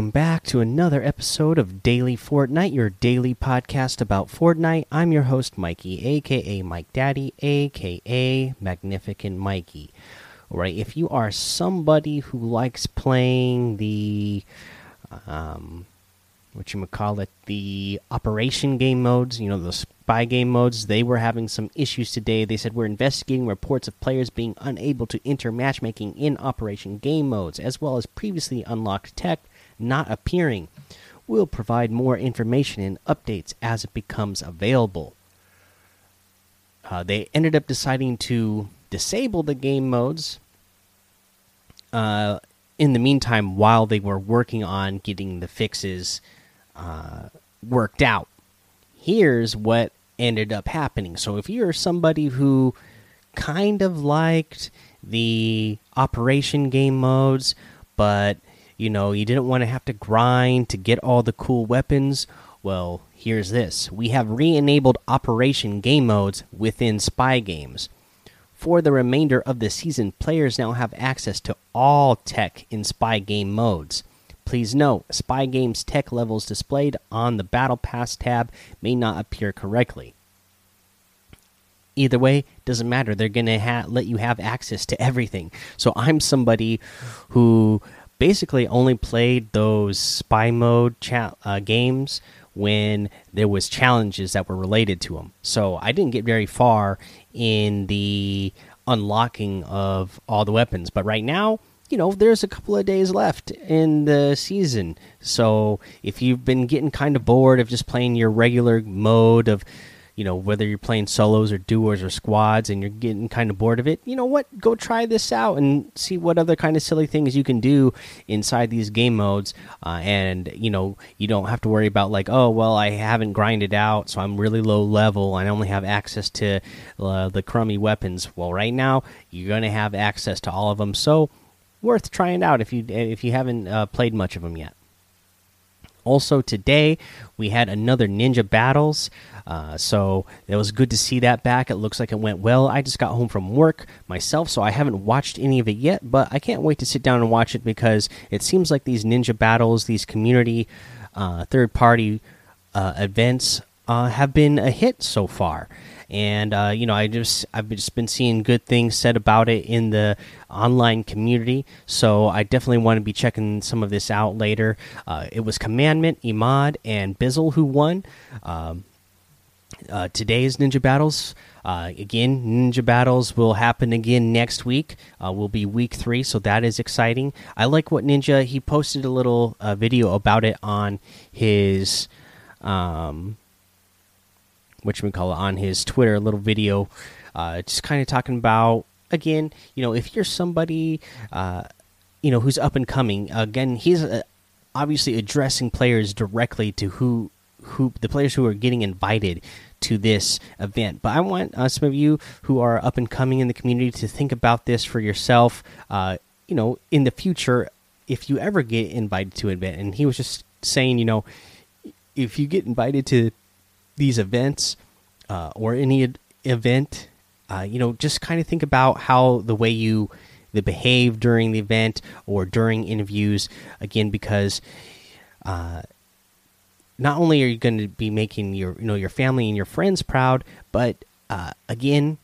Welcome back to another episode of Daily Fortnite, your daily podcast about Fortnite. I'm your host, Mikey, aka Mike Daddy, aka Magnificent Mikey. All right, if you are somebody who likes playing the, um, what you would call it, the operation game modes, you know, the spy game modes, they were having some issues today. They said we're investigating reports of players being unable to enter matchmaking in operation game modes, as well as previously unlocked tech not appearing. We'll provide more information and updates as it becomes available. Uh, they ended up deciding to disable the game modes uh, in the meantime while they were working on getting the fixes uh, worked out. Here's what ended up happening. So, if you're somebody who kind of liked the operation game modes, but you know, you didn't want to have to grind to get all the cool weapons. Well, here's this we have re enabled Operation Game modes within Spy Games. For the remainder of the season, players now have access to all tech in Spy Game modes. Please note, Spy Games tech levels displayed on the Battle Pass tab may not appear correctly. Either way, doesn't matter. They're to let you have access to everything. So I'm somebody who basically only played those spy mode uh, games when there was challenges that were related to them. So I didn't get very far in the unlocking of all the weapons. But right now, you know, there's a couple of days left in the season. So if you've been getting kind of bored of just playing your regular mode of you know whether you're playing solos or duos or squads and you're getting kind of bored of it you know what? Go try this out and see what other kind of silly things you can do inside these game modes uh, and you know you don't have to worry about like oh well i haven't grinded out so i'm really low level and i only have access to uh, the crummy weapons. Well right now you're going to have access to all of them so worth trying out if you if you haven't uh, played much of them yet also today we had another ninja battles. Uh, so it was good to see that back. It looks like it went well. I just got home from work myself so i haven't watched any of it yet but i can't wait to sit down and watch it because it seems like these ninja battles these community uh, third party uh, events uh, have been a hit so far and uh, you know I just I've just been seeing good things said about it in the online community. So I definitely want to be checking some of this out later. Uh, it was Commandment, Imad, and Bizzle who won. Um, uh, today's Ninja Battles. Uh, again, Ninja Battles will happen again next week. Uh, will be week three, so that is exciting. I like what Ninja he posted a little uh, video about it on his um, which we call it on his Twitter, a little video, uh, just kind of talking about again, you know, if you're somebody, uh, you know, who's up and coming, again, he's uh, obviously addressing players directly to who who the players who are getting invited to this event. But I want uh, some of you who are up and coming in the community to think about this for yourself. Uh, you know, in the future, if you ever get invited to an event, and he was just saying, you know, if you get invited to these events uh, or any event, uh, you know, just kind of think about how the way you the behave during the event or during interviews. Again, because uh, not only are you going to be making your you know your family and your friends proud, but uh, again,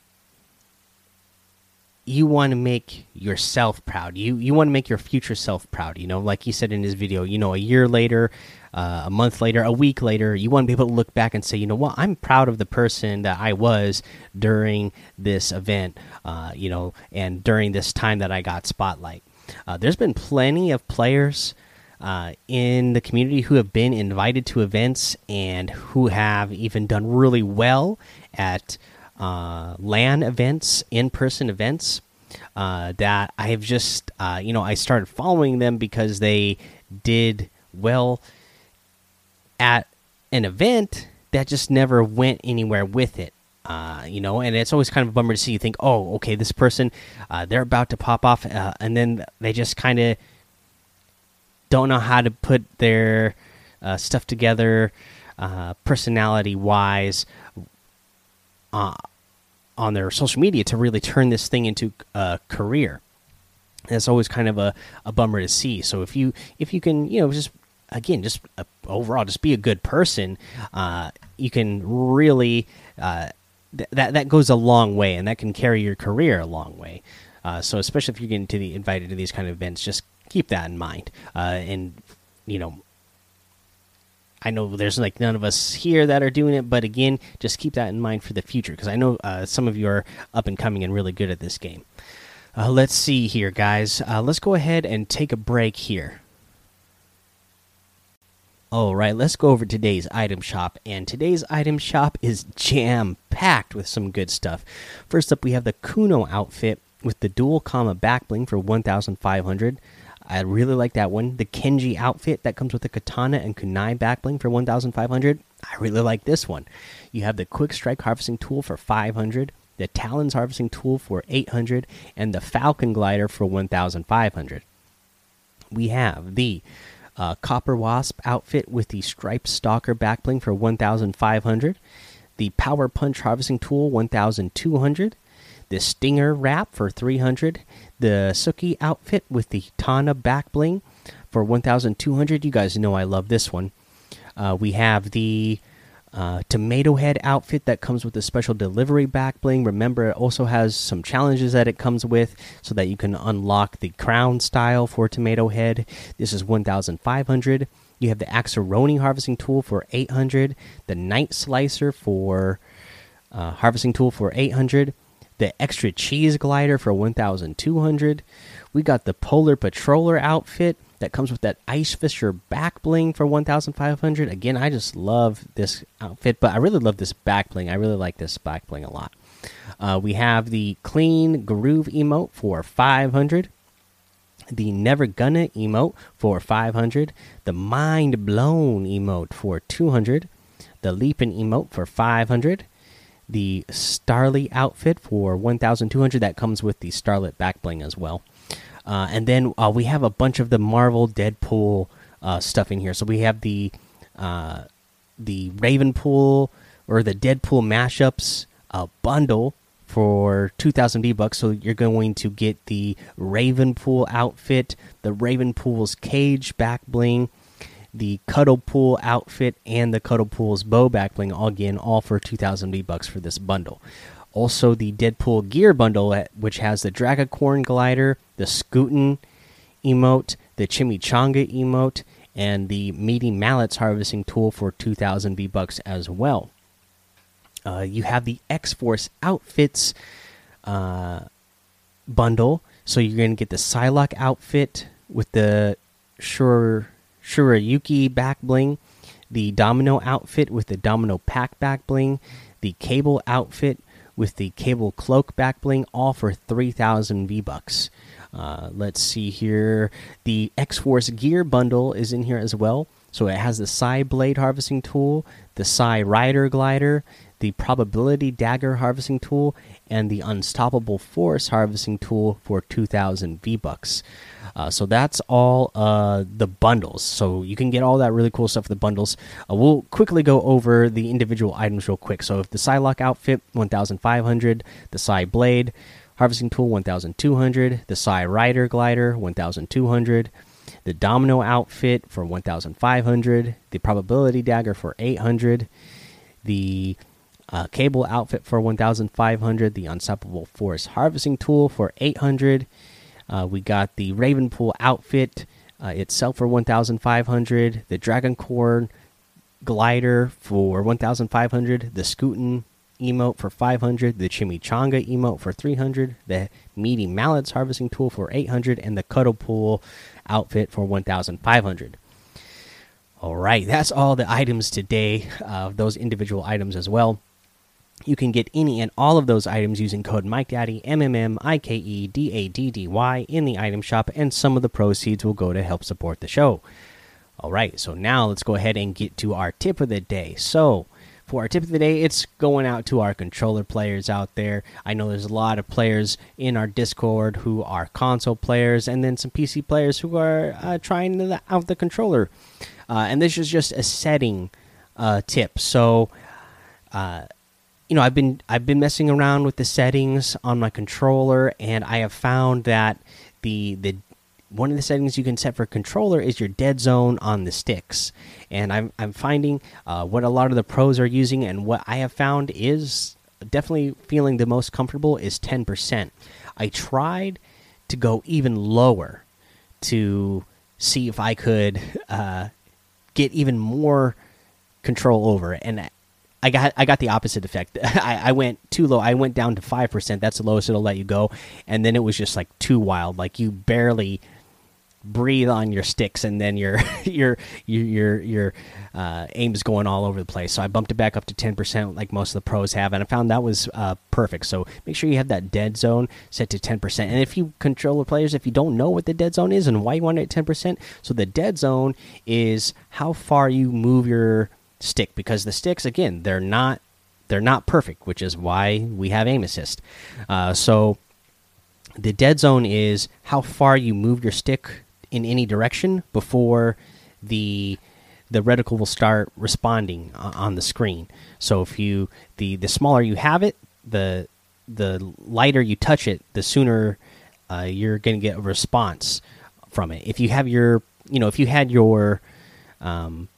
you want to make yourself proud. You you want to make your future self proud. You know, like he said in his video. You know, a year later, uh, a month later, a week later, you want to be able to look back and say, you know what, I'm proud of the person that I was during this event, uh, you know, and during this time that I got spotlight. Uh, there's been plenty of players uh, in the community who have been invited to events and who have even done really well at LAN events, in person events. Uh, that I have just, you know, I started following them because they did well at an event that just never went anywhere with it. Uh, you know, and it's always kind of a bummer to see. You think, oh, okay, this person, uh, they're about to pop off, uh, and then they just kind of don't know how to put their uh, stuff together, uh, personality wise, uh, on their social media to really turn this thing into a career. That's always kind of a, a bummer to see. So if you if you can you know just again just uh, overall just be a good person, uh, you can really uh, th that that goes a long way, and that can carry your career a long way. Uh, so especially if you're getting to the invited to these kind of events, just keep that in mind. Uh, and you know, I know there's like none of us here that are doing it, but again, just keep that in mind for the future because I know uh, some of you are up and coming and really good at this game. Uh, let's see here, guys. Uh, let's go ahead and take a break here. All right, let's go over today's item shop. And today's item shop is jam packed with some good stuff. First up, we have the Kuno outfit with the dual comma back bling for 1,500. I really like that one. The Kenji outfit that comes with the katana and kunai backbling for 1,500. I really like this one. You have the quick strike harvesting tool for 500, the talons harvesting tool for 800, and the falcon glider for 1,500. We have the uh, Copper Wasp outfit with the Striped Stalker backbling for 1,500. The Power Punch Harvesting Tool 1,200. The Stinger Wrap for 300. The Suki outfit with the Tana back bling for 1,200. You guys know I love this one. Uh, we have the uh, tomato head outfit that comes with a special delivery back bling. Remember, it also has some challenges that it comes with so that you can unlock the crown style for tomato head. This is 1,500. You have the Axeroni harvesting tool for 800. The night slicer for uh, harvesting tool for 800. The extra cheese glider for 1,200. We got the polar patroller outfit that comes with that Ice Fisher back bling for 1,500. Again, I just love this outfit, but I really love this back bling. I really like this back bling a lot. Uh, we have the Clean Groove emote for 500. The Never Gonna emote for 500. The Mind Blown emote for 200. The Leapin' emote for 500 the Starly outfit for 1,200. That comes with the Starlit back bling as well. Uh, and then uh, we have a bunch of the Marvel Deadpool uh, stuff in here. So we have the uh, the Ravenpool or the Deadpool mashups uh, bundle for 2,000 V bucks. So you're going to get the Ravenpool outfit, the Ravenpool's cage back bling, the Cuddlepool outfit, and the Cuddlepool's bow back bling. Again, all for 2,000 V bucks for this bundle. Also, the Deadpool gear bundle, which has the Dragacorn glider, the Scootin emote, the Chimichanga emote, and the Meaty Mallets harvesting tool for 2,000 V bucks as well. Uh, you have the X Force outfits uh, bundle, so you're going to get the Psylocke outfit with the Shur Shurayuki back bling, the Domino outfit with the Domino pack back bling, the Cable outfit with the cable cloak back bling, all for 3,000 V bucks. Uh, let's see here. The X Force gear bundle is in here as well. So it has the Psy Blade harvesting tool, the Psy Rider glider, the Probability Dagger harvesting tool, and the Unstoppable Force harvesting tool for 2,000 V bucks. Uh, so that's all uh, the bundles. So you can get all that really cool stuff the bundles. Uh, we'll quickly go over the individual items real quick. So if the Psylocke outfit, 1,500. The Psy Blade harvesting tool, 1,200. The Psy Rider glider, 1,200. The Domino outfit for 1,500. The Probability Dagger for 800. The uh, Cable outfit for 1,500. The Unstoppable Force harvesting tool for 800 uh, we got the Ravenpool outfit uh, itself for 1,500. The Dragacorn glider for 1,500. The Scootin emote for 500. The Chimichanga emote for 300. The Meaty Mallets harvesting tool for 800. And the Cuddlepool outfit for 1,500. All right, that's all the items today. Uh, those individual items as well. You can get any and all of those items using code MikeDaddy, M M M I K E D A D D Y, in the item shop, and some of the proceeds will go to help support the show. All right, so now let's go ahead and get to our tip of the day. So, for our tip of the day, it's going out to our controller players out there. I know there's a lot of players in our Discord who are console players, and then some PC players who are uh, trying the, out the controller. Uh, and this is just a setting uh, tip. So, uh, you know, I've been I've been messing around with the settings on my controller, and I have found that the the one of the settings you can set for controller is your dead zone on the sticks. And i'm, I'm finding uh, what a lot of the pros are using and what i have found is definitely feeling the most comfortable is 10% i tried to go even lower to see if i could uh, get even more control over it and I got I got the opposite effect. I, I went too low. I went down to five percent. That's the lowest it'll let you go, and then it was just like too wild. Like you barely breathe on your sticks, and then your your your your your uh, aim's going all over the place. So I bumped it back up to ten percent, like most of the pros have, and I found that was uh, perfect. So make sure you have that dead zone set to ten percent. And if you control the players, if you don't know what the dead zone is and why you want it at ten percent, so the dead zone is how far you move your stick because the sticks again they're not they're not perfect, which is why we have aim assist. Uh, so the dead zone is how far you move your stick in any direction before the the reticle will start responding on the screen. So if you the the smaller you have it, the the lighter you touch it, the sooner uh, you're going to get a response from it. If you have your you know if you had your um,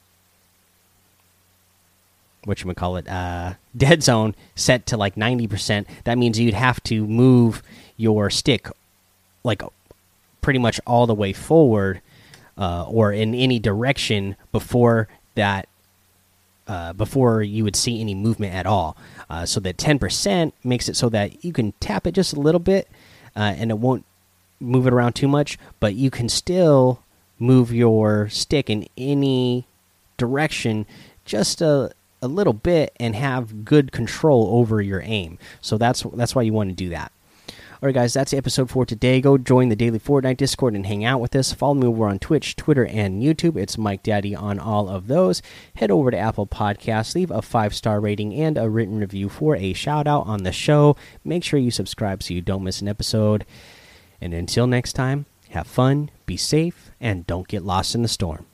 what you call it uh, dead zone set to like 90% that means you'd have to move your stick like pretty much all the way forward uh, or in any direction before that uh, before you would see any movement at all. Uh, so that 10% makes it so that you can tap it just a little bit uh, and it won't move it around too much but you can still move your stick in any direction just a a little bit and have good control over your aim. So that's that's why you want to do that. All right, guys, that's the episode for today. Go join the daily Fortnite Discord and hang out with us. Follow me over on Twitch, Twitter, and YouTube. It's Mike Daddy on all of those. Head over to Apple Podcasts, leave a five star rating and a written review for a shout out on the show. Make sure you subscribe so you don't miss an episode. And until next time, have fun, be safe, and don't get lost in the storm.